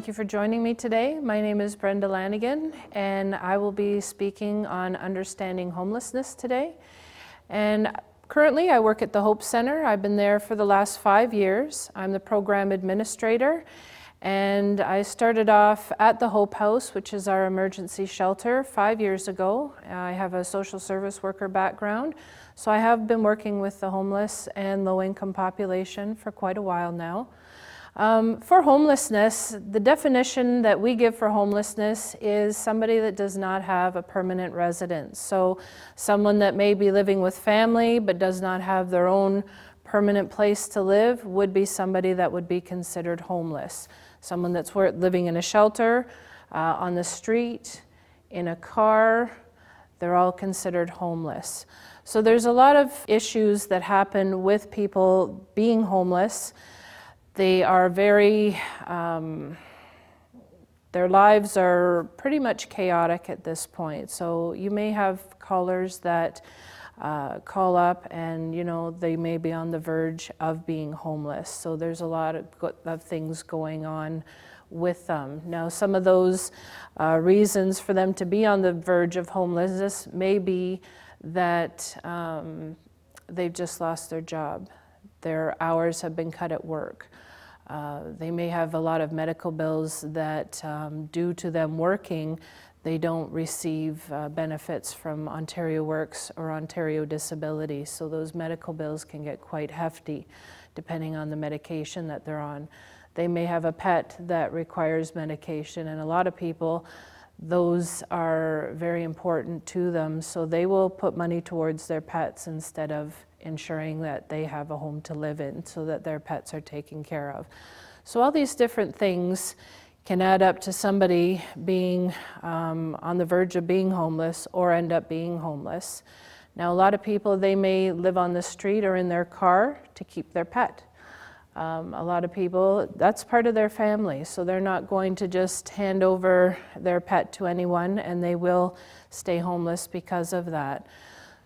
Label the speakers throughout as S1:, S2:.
S1: Thank you for joining me today. My name is Brenda Lanigan, and I will be speaking on understanding homelessness today. And currently, I work at the Hope Center. I've been there for the last five years. I'm the program administrator, and I started off at the Hope House, which is our emergency shelter, five years ago. I have a social service worker background, so I have been working with the homeless and low income population for quite a while now. Um, for homelessness, the definition that we give for homelessness is somebody that does not have a permanent residence. So, someone that may be living with family but does not have their own permanent place to live would be somebody that would be considered homeless. Someone that's living in a shelter, uh, on the street, in a car, they're all considered homeless. So, there's a lot of issues that happen with people being homeless. They are very, um, their lives are pretty much chaotic at this point. So you may have callers that uh, call up and, you know, they may be on the verge of being homeless. So there's a lot of, of things going on with them. Now, some of those uh, reasons for them to be on the verge of homelessness may be that um, they've just lost their job, their hours have been cut at work. Uh, they may have a lot of medical bills that, um, due to them working, they don't receive uh, benefits from Ontario Works or Ontario Disability. So those medical bills can get quite hefty depending on the medication that they're on. They may have a pet that requires medication, and a lot of people, those are very important to them. So they will put money towards their pets instead of ensuring that they have a home to live in so that their pets are taken care of. So, all these different things can add up to somebody being um, on the verge of being homeless or end up being homeless. Now, a lot of people, they may live on the street or in their car to keep their pet. Um, a lot of people, that's part of their family, so they're not going to just hand over their pet to anyone and they will stay homeless because of that.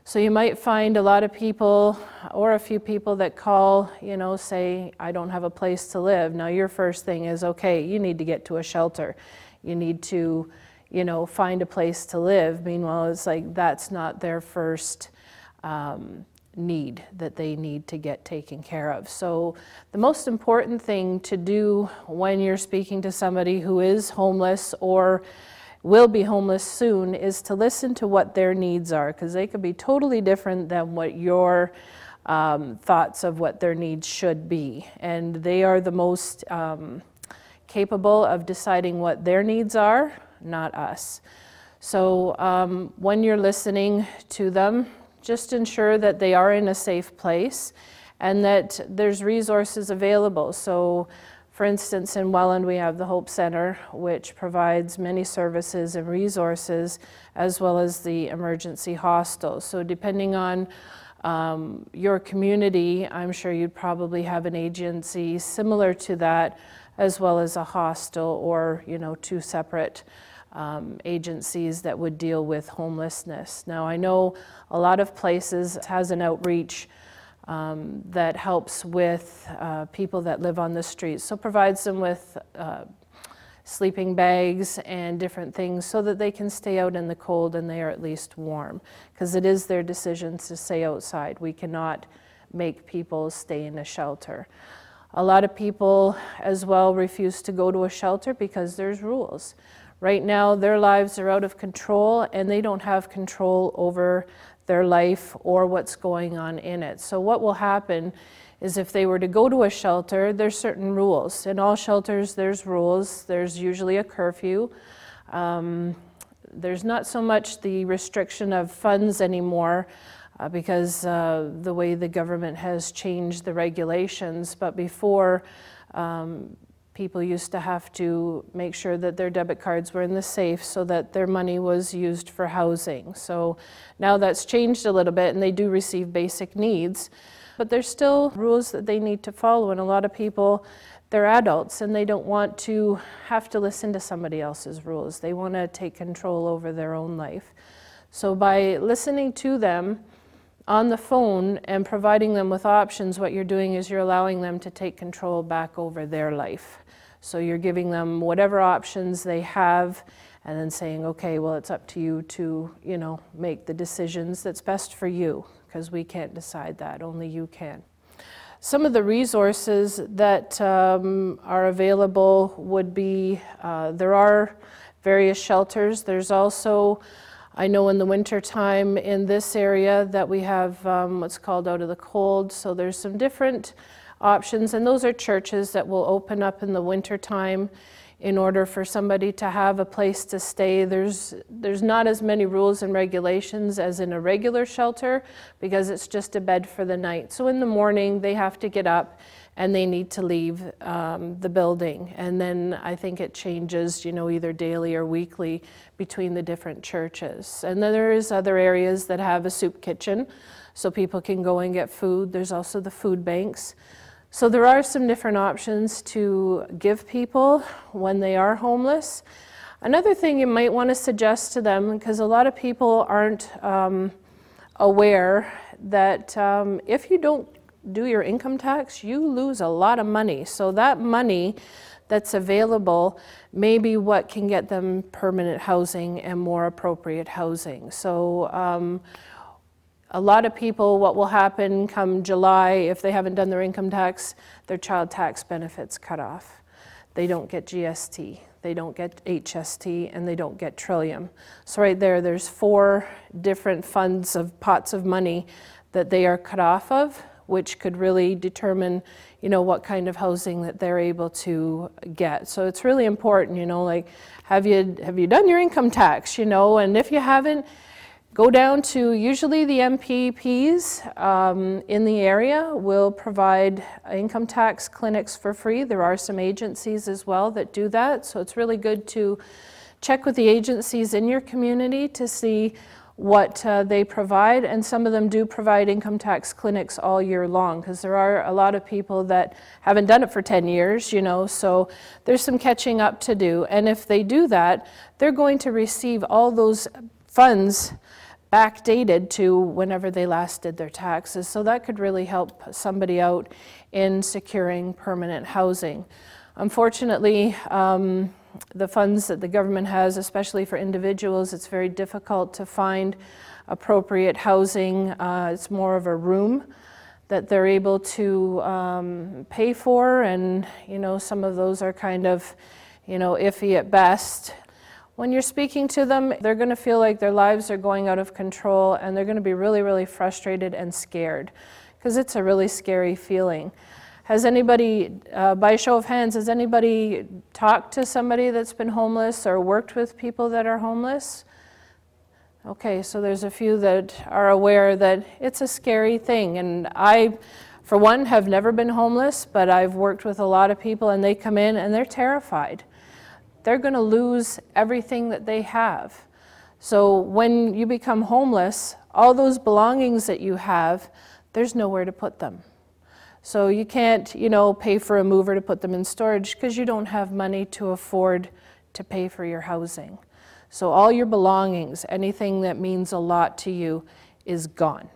S1: So you might find a lot of people or a few people that call, you know, say, I don't have a place to live. Now, your first thing is, okay, you need to get to a shelter. You need to, you know, find a place to live. Meanwhile, it's like that's not their first um, need that they need to get taken care of. So, the most important thing to do when you're speaking to somebody who is homeless or will be homeless soon is to listen to what their needs are because they could be totally different than what your um, thoughts of what their needs should be. And they are the most um, capable of deciding what their needs are, not us. So um, when you're listening to them, just ensure that they are in a safe place and that there's resources available. So for instance, in Welland, we have the Hope Center, which provides many services and resources, as well as the emergency hostel. So, depending on um, your community, I'm sure you'd probably have an agency similar to that, as well as a hostel or you know two separate um, agencies that would deal with homelessness. Now, I know a lot of places has an outreach um, that helps with uh, people that live on the streets. So provides them with uh, sleeping bags and different things so that they can stay out in the cold and they are at least warm. Because it is their decision to stay outside. We cannot make people stay in a shelter. A lot of people as well refuse to go to a shelter because there's rules. Right now, their lives are out of control and they don't have control over their life or what's going on in it. So, what will happen is if they were to go to a shelter, there's certain rules. In all shelters, there's rules. There's usually a curfew. Um, there's not so much the restriction of funds anymore. uh, because uh, the way the government has changed the regulations. But before, um, people used to have to make sure that their debit cards were in the safe so that their money was used for housing. So now that's changed a little bit and they do receive basic needs, but there's still rules that they need to follow. And a lot of people, they're adults and they don't want to have to listen to somebody else's rules. They want to take control over their own life. So by listening to them, on the phone and providing them with options, what you're doing is you're allowing them to take control back over their life. So you're giving them whatever options they have and then saying, okay, well, it's up to you to, you know, make the decisions that's best for you because we can't decide that, only you can. Some of the resources that um, are available would be uh, there are various shelters. There's also, I know in the wintertime in this area that we have um, what's called out of the cold. So there's some different options, and those are churches that will open up in the wintertime in order for somebody to have a place to stay. There's, there's not as many rules and regulations as in a regular shelter because it's just a bed for the night. So in the morning, they have to get up and they need to leave um, the building. And then I think it changes, you know, either daily or weekly between the different churches. And then there is other areas that have a soup kitchen so people can go and get food. There's also the food banks. So there are some different options to give people when they are homeless. Another thing you might want to suggest to them, because a lot of people aren't um, aware that um, if you don't do your income tax, you lose a lot of money. So that money that's available may be what can get them permanent housing and more appropriate housing. So um, a lot of people, what will happen come July, if they haven't done their income tax, their child tax benefits cut off. They don't get GST, they don't get HST, and they don't get Trillium. So right there, there's four different funds of pots of money that they are cut off of, which could really determine, you know, what kind of housing that they're able to get. So it's really important, you know, like have you have you done your income tax, you know, and if you haven't, Go down to usually the MPPs um, in the area will provide income tax clinics for free. There are some agencies as well that do that, so it's really good to check with the agencies in your community to see what uh, they provide, and some of them do provide income tax clinics all year long because there are a lot of people that haven't done it for 10 years, you know, so there's some catching up to do. And if they do that, they're going to receive all those funds backdated to whenever they last did their taxes. So that could really help somebody out in securing permanent housing. Unfortunately, um, the funds that the government has, especially for individuals, it's very difficult to find appropriate housing. Uh, it's more of a room that they're able to um, pay for, and you know some of those are kind of, you know, iffy at best. When you're speaking to them, they're going to feel like their lives are going out of control and they're going to be really, really frustrated and scared because it's a really scary feeling. Has anybody, uh, by show of hands, has anybody talked to somebody that's been homeless or worked with people that are homeless? Okay, so there's a few that are aware that it's a scary thing. And I, for one, have never been homeless, but I've worked with a lot of people and they come in and they're terrified they're going to lose everything that they have. So when you become homeless, all those belongings that you have, there's nowhere to put them. So you can't, you know, pay for a mover to put them in storage because you don't have money to afford to pay for your housing. So all your belongings, anything that means a lot to you, is gone.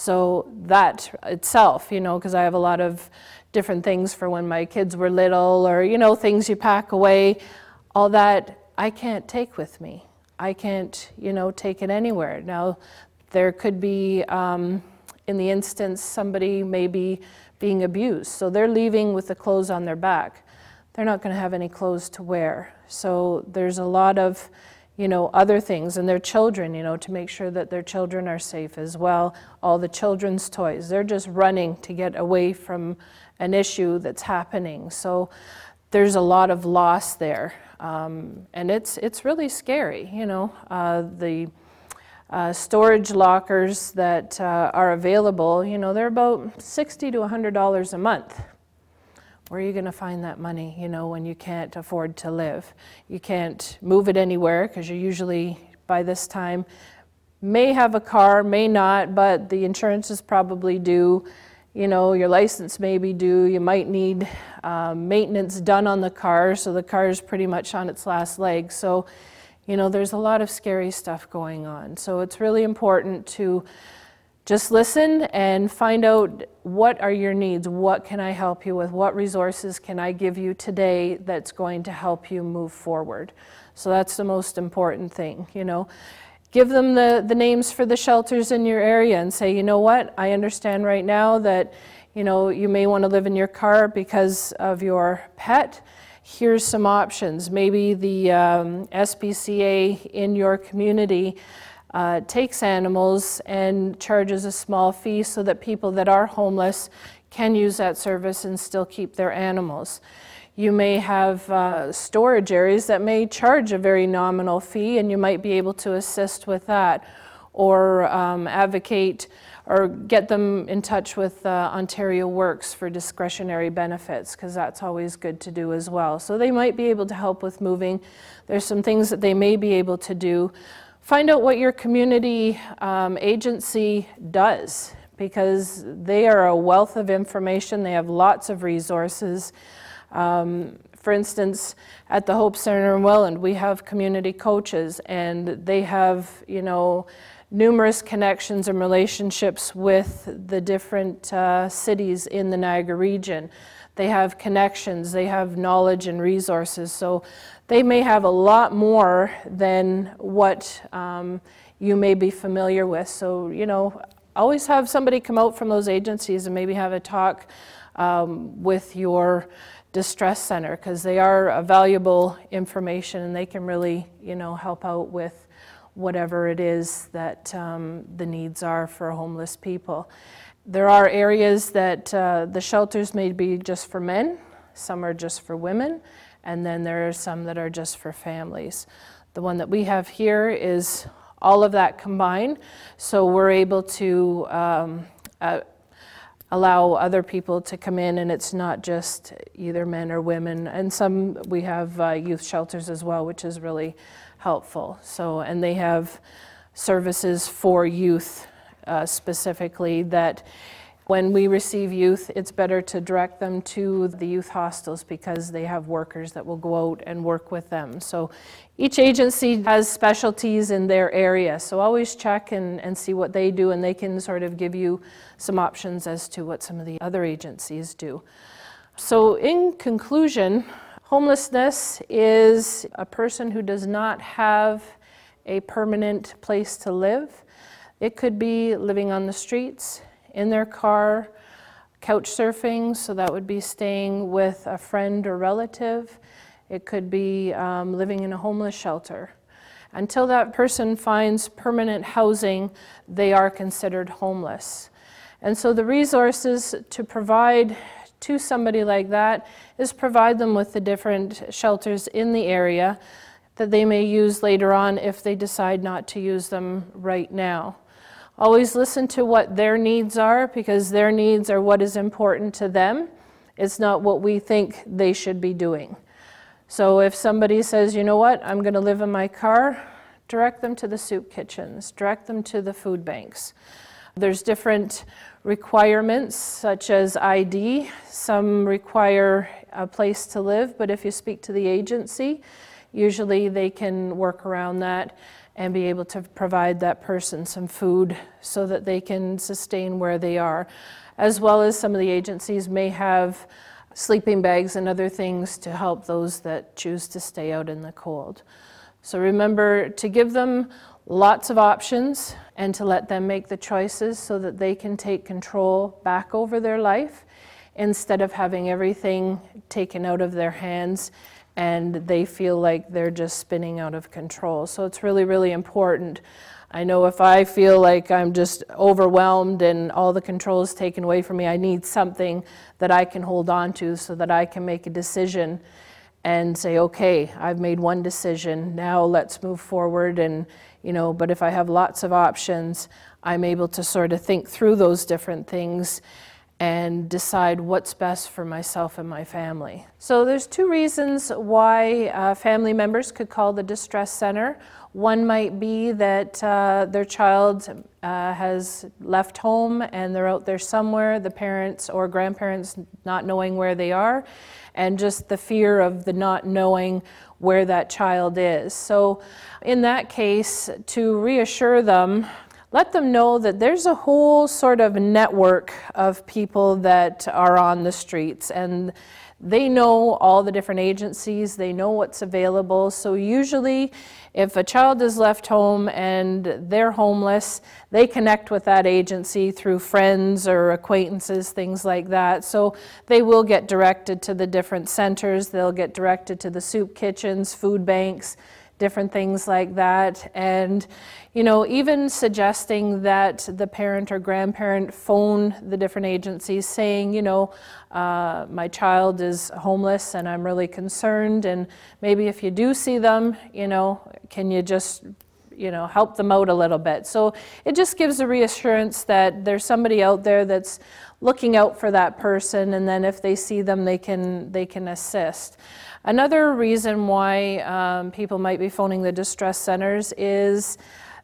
S1: So that itself, you know, because I have a lot of different things for when my kids were little or, you know, things you pack away, all that I can't take with me. I can't, you know, take it anywhere. Now, there could be, um, in the instance, somebody may be being abused. So they're leaving with the clothes on their back. They're not going to have any clothes to wear. So there's a lot of, you know, other things, and their children, you know, to make sure that their children are safe as well. All the children's toys, they're just running to get away from an issue that's happening. So there's a lot of loss there. Um, and it's, it's really scary, you know. Uh, the, uh, storage lockers that uh, are available, you know, they're about 60 to $100 a month. Where are you going to find that money, you know, when you can't afford to live? You can't move it anywhere because you're usually, by this time, may have a car, may not, but the insurance is probably due. You know, your license may be due. You might need um, maintenance done on the car, so the car is pretty much on its last leg. So, you know, there's a lot of scary stuff going on. So it's really important to just listen and find out what are your needs, what can I help you with, what resources can I give you today that's going to help you move forward. So that's the most important thing, you know. Give them the, the names for the shelters in your area and say, you know what, I understand right now that, you know, you may want to live in your car because of your pet here's some options. Maybe the um, SPCA in your community uh, takes animals and charges a small fee so that people that are homeless can use that service and still keep their animals. You may have uh, storage areas that may charge a very nominal fee, and you might be able to assist with that or um, advocate or get them in touch with uh, Ontario Works for discretionary benefits, because that's always good to do as well. So they might be able to help with moving. There's some things that they may be able to do. Find out what your community um, agency does, because they are a wealth of information. They have lots of resources. Um, for instance, at the Hope Center in Welland, we have community coaches, and they have, you know, numerous connections and relationships with the different uh, cities in the Niagara region. They have connections, they have knowledge and resources, so they may have a lot more than what um, you may be familiar with. So, you know, always have somebody come out from those agencies and maybe have a talk um, with your distress center because they are a valuable information and they can really, you know, help out with whatever it is that um, the needs are for homeless people. There are areas that uh, the shelters may be just for men, some are just for women, and then there are some that are just for families. The one that we have here is all of that combined, so we're able to um, uh, allow other people to come in, and it's not just either men or women. And some we have uh, youth shelters as well, which is really helpful. So, and they have services for youth uh, specifically that when we receive youth, it's better to direct them to the youth hostels because they have workers that will go out and work with them. So each agency has specialties in their area. So always check and, and see what they do, and they can sort of give you some options as to what some of the other agencies do. So, in conclusion, Homelessness is a person who does not have a permanent place to live. It could be living on the streets, in their car, couch surfing, so that would be staying with a friend or relative. It could be um, living in a homeless shelter. Until that person finds permanent housing, they are considered homeless. And so the resources to provide to somebody like that is provide them with the different shelters in the area that they may use later on if they decide not to use them right now. Always listen to what their needs are because their needs are what is important to them. It's not what we think they should be doing. So if somebody says, you know what, I'm going to live in my car, direct them to the soup kitchens, direct them to the food banks. There's different requirements such as ID. Some require a place to live, but if you speak to the agency, usually they can work around that and be able to provide that person some food so that they can sustain where they are. As well as some of the agencies may have sleeping bags and other things to help those that choose to stay out in the cold. So remember to give them lots of options and to let them make the choices so that they can take control back over their life instead of having everything taken out of their hands and they feel like they're just spinning out of control. So it's really, really important. I know if I feel like I'm just overwhelmed and all the control is taken away from me, I need something that I can hold on to so that I can make a decision and say, okay, I've made one decision, now let's move forward. And, you know, but if I have lots of options, I'm able to sort of think through those different things and decide what's best for myself and my family. So there's two reasons why uh, family members could call the distress center. One might be that uh, their child uh, has left home and they're out there somewhere, the parents or grandparents not knowing where they are, and just the fear of the not knowing where that child is. So, in that case, to reassure them, let them know that there's a whole sort of network of people that are on the streets and they know all the different agencies, they know what's available. So, usually, if a child is left home and they're homeless, they connect with that agency through friends or acquaintances, things like that. So, they will get directed to the different centers, they'll get directed to the soup kitchens, food banks different things like that. And, you know, even suggesting that the parent or grandparent phone the different agencies saying, you know, uh, my child is homeless and I'm really concerned. And maybe if you do see them, you know, can you just you know help them out a little bit so it just gives a reassurance that there's somebody out there that's looking out for that person and then if they see them they can they can assist Another reason why um, people might be phoning the distress centers is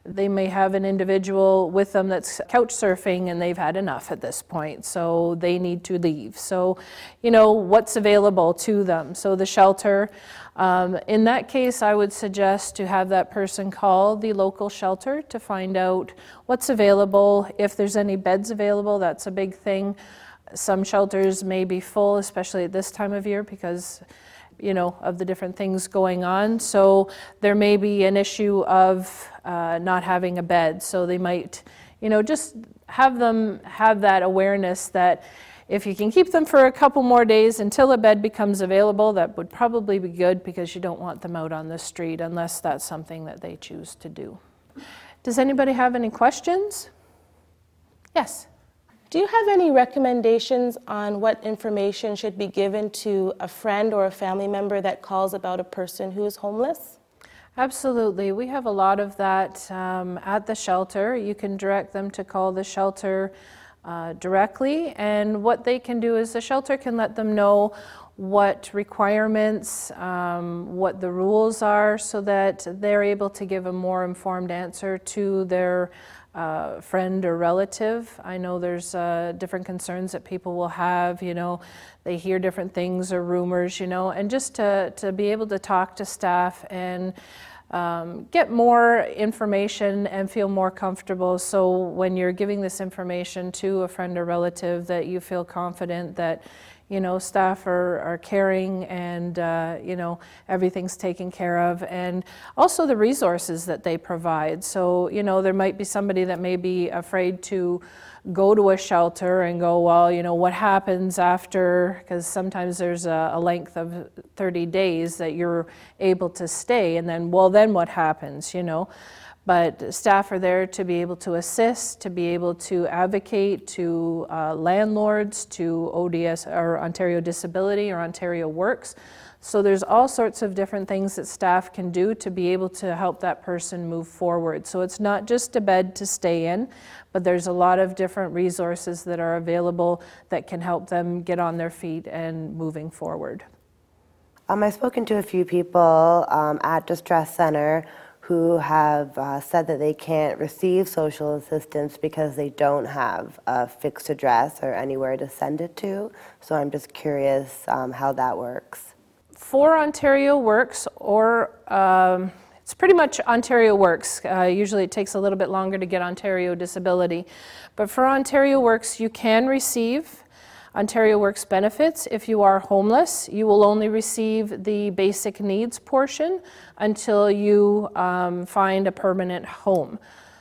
S1: they may have an individual with them that's couch surfing and they've had enough at this point, so they need to leave. So, you know, what's available to them? So, the shelter. Um, in that case, I would suggest to have that person call the local shelter to find out what's available, if there's any beds available, that's a big thing. Some shelters may be full, especially at this time of year, because you know, of the different things going on. So there may be an issue of uh, not having a bed. So they might, you know, just have them have that awareness that if you can keep them for a couple more days until a bed becomes available, that would probably be good because you don't want them out on the street unless that's something that they choose to do. Does anybody have any questions? Yes.
S2: Do you have any recommendations on what information should be given to a friend or a family member that calls about a person who is homeless?
S1: Absolutely. We have a lot of that um, at the shelter. You can direct them to call the shelter uh, directly, and what they can do is the shelter can let them know what requirements, um, what the rules are, so that they're able to give a more informed answer to their uh, friend or relative. I know there's uh, different concerns that people will have, you know, they hear different things or rumors, you know, and just to, to be able to talk to staff and um, get more information and feel more comfortable. So when you're giving this information to a friend or relative, that you feel confident that you know, staff are, are caring and, uh, you know, everything's taken care of. And also the resources that they provide. So, you know, there might be somebody that may be afraid to go to a shelter and go, well, you know, what happens after, because sometimes there's a, a, length of 30 days that you're able to stay. And then, well, then what happens, you know? but staff are there to be able to assist, to be able to advocate to uh, landlords, to ODS or Ontario Disability or Ontario Works. So there's all sorts of different things that staff can do to be able to help that person move forward. So it's not just a bed to stay in, but there's a lot of different resources that are available that can help them get on their feet and moving forward.
S3: Um, I've spoken to a few people um, at Distress Center who have uh, said that they can't receive social assistance because they don't have a fixed address or anywhere to send it to. So I'm just curious um, how that works.
S1: For Ontario Works, or um, it's pretty much Ontario Works. Uh, usually it takes a little bit longer to get Ontario Disability. But for Ontario Works, you can receive Ontario Works benefits. If you are homeless, you will only receive the basic needs portion until you um, find a permanent home.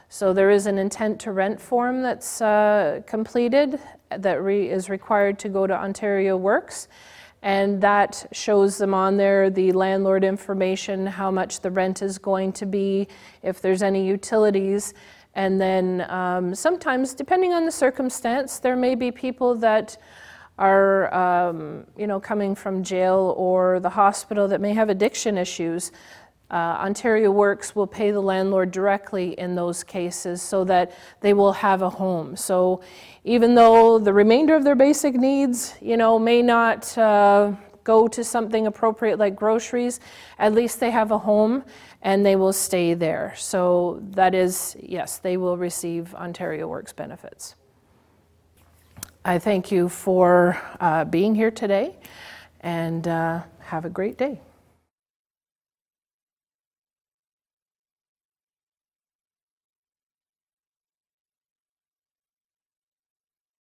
S1: So there is an intent to rent form that's uh, completed that re- is required to go to Ontario Works. And that shows them on there the landlord information, how much the rent is going to be, if there's any utilities. And then um, sometimes, depending on the circumstance, there may be people that are, um, you know, coming from jail or the hospital that may have addiction issues, uh, Ontario Works will pay the landlord directly in those cases so that they will have a home. So even though the remainder of their basic needs, you know, may not uh, go to something appropriate like groceries, at least they have a home and they will stay there. So that is, yes, they will receive Ontario Works benefits. I thank you for uh, being here today and uh, have a great day.